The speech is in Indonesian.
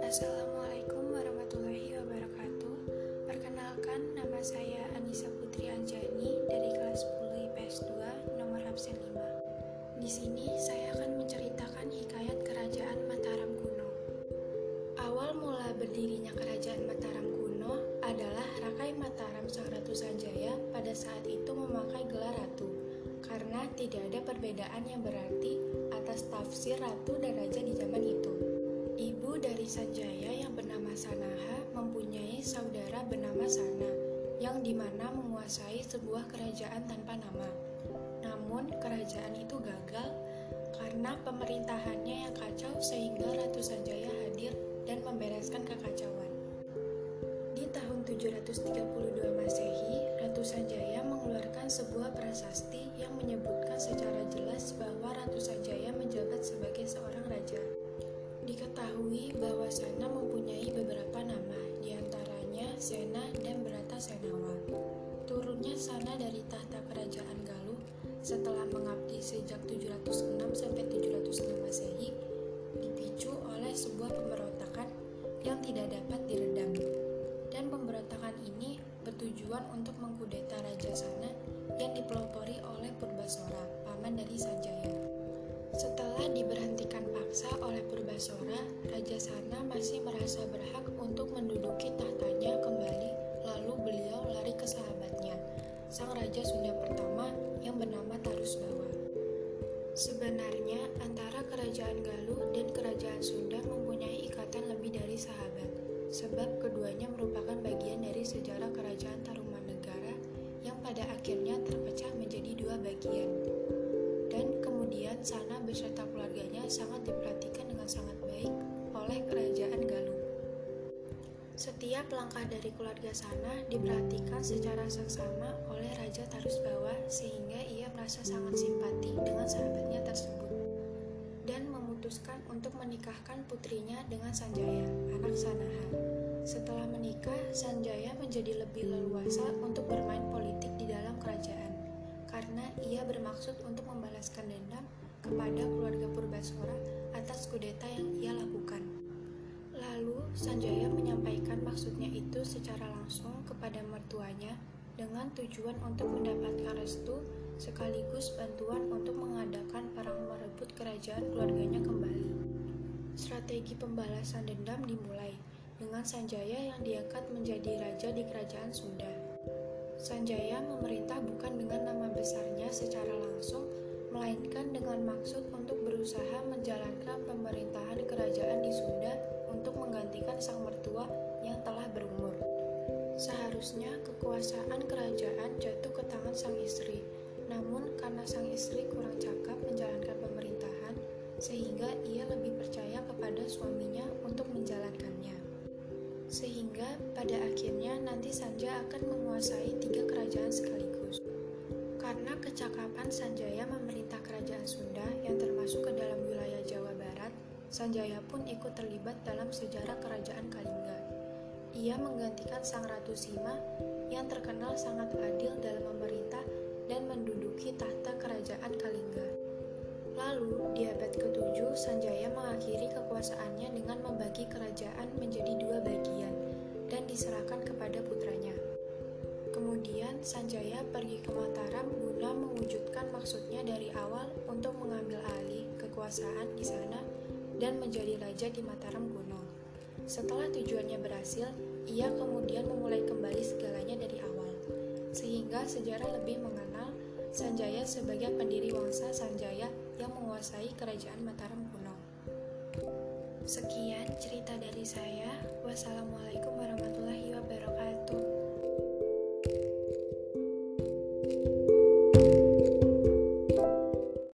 Assalamualaikum warahmatullahi wabarakatuh. Perkenalkan, nama saya Anissa Putri Anjani dari kelas 10 IPS 2, nomor absen 5. Di sini saya akan menceritakan hikayat kerajaan Mataram kuno. Awal mula berdirinya kerajaan Mataram kuno adalah Rakai Mataram Sang Ratu Sanjaya pada saat itu memakai gelar ratu karena tidak ada perbedaan yang berarti atas tafsir ratu dan raja di zaman itu. Ibu dari Sanjaya yang bernama Sanaha mempunyai saudara bernama Sana yang di mana menguasai sebuah kerajaan tanpa nama. Namun kerajaan itu gagal karena pemerintahannya yang kacau sehingga Ratu Sanjaya hadir dan membereskan kekacauan. Di tahun 732 Masehi, Ratu Sanjaya sebuah prasasti yang menyebutkan secara jelas bahwa Ratu Sanjaya menjabat sebagai seorang raja. Diketahui bahwa Sana mempunyai beberapa nama, di antaranya Sena dan Berata Senawa. Turunnya Sana dari tahta kerajaan Galuh setelah mengabdi sejak 706 sampai bertujuan untuk mengkudeta Raja Sana yang dipelopori oleh Purbasora, paman dari Sanjaya. Setelah diberhentikan paksa oleh Purbasora, Raja Sana masih merasa berhak untuk menduduki tahtanya kembali, lalu beliau lari ke sahabatnya, sang Raja Sunda pertama yang bernama Tarusbawa. Sebenarnya, antara Kerajaan Galuh dan Kerajaan Sunda mempunyai ikatan lebih dari sahabat, sebab keduanya merupakan bagian sejarah Kerajaan Tarumanegara yang pada akhirnya terpecah menjadi dua bagian sana beserta keluarganya sangat diperhatikan dengan sangat baik oleh kerajaan Galuh. Setiap langkah dari keluarga sana diperhatikan secara seksama oleh Raja Tarusbawa sehingga ia merasa sangat simpati dengan sahabatnya dan memutuskan untuk menikahkan putrinya dengan Sanjaya, anak Sanaha. Setelah menikah, Sanjaya menjadi lebih leluasa untuk bermain politik di dalam kerajaan karena ia bermaksud untuk membalaskan dendam kepada keluarga Purbasora atas kudeta yang ia lakukan. Lalu Sanjaya menyampaikan maksudnya itu secara langsung kepada mertuanya dengan tujuan untuk mendapatkan restu sekaligus bantuan untuk mengadakan perang merebut kerajaan keluarganya kembali. Strategi pembalasan dendam dimulai dengan Sanjaya yang diangkat menjadi raja di kerajaan Sunda. Sanjaya memerintah bukan dengan nama besarnya secara langsung, melainkan dengan maksud untuk berusaha menjalankan pemerintahan kerajaan di Sunda untuk menggantikan sang mertua yang telah berumur. Seharusnya kekuasaan kerajaan jatuh ke tangan sang istri, namun karena sang istri kurang cakap menjalankan pemerintahan, sehingga ia lebih percaya kepada suaminya untuk menjalankannya. Sehingga pada akhirnya nanti Sanja akan menguasai tiga kerajaan sekaligus. Karena kecakapan Sanjaya memerintah kerajaan Sunda yang termasuk ke dalam wilayah Jawa Barat, Sanjaya pun ikut terlibat dalam sejarah kerajaan Kalingga. Ia menggantikan Sang Ratu Sima yang terkenal sangat adil dalam dan menduduki tahta kerajaan Kalingga. Lalu, di abad ke-7, Sanjaya mengakhiri kekuasaannya dengan membagi kerajaan menjadi dua bagian dan diserahkan kepada putranya. Kemudian Sanjaya pergi ke Mataram guna mewujudkan maksudnya dari awal untuk mengambil alih kekuasaan di sana dan menjadi raja di Mataram kuno. Setelah tujuannya berhasil, ia kemudian memulai kembali segalanya dari awal, sehingga sejarah lebih mengenal Sanjaya sebagai pendiri wangsa Sanjaya yang menguasai kerajaan Mataram kuno. Sekian cerita dari saya. Wassalamualaikum warahmatullahi wabarakatuh.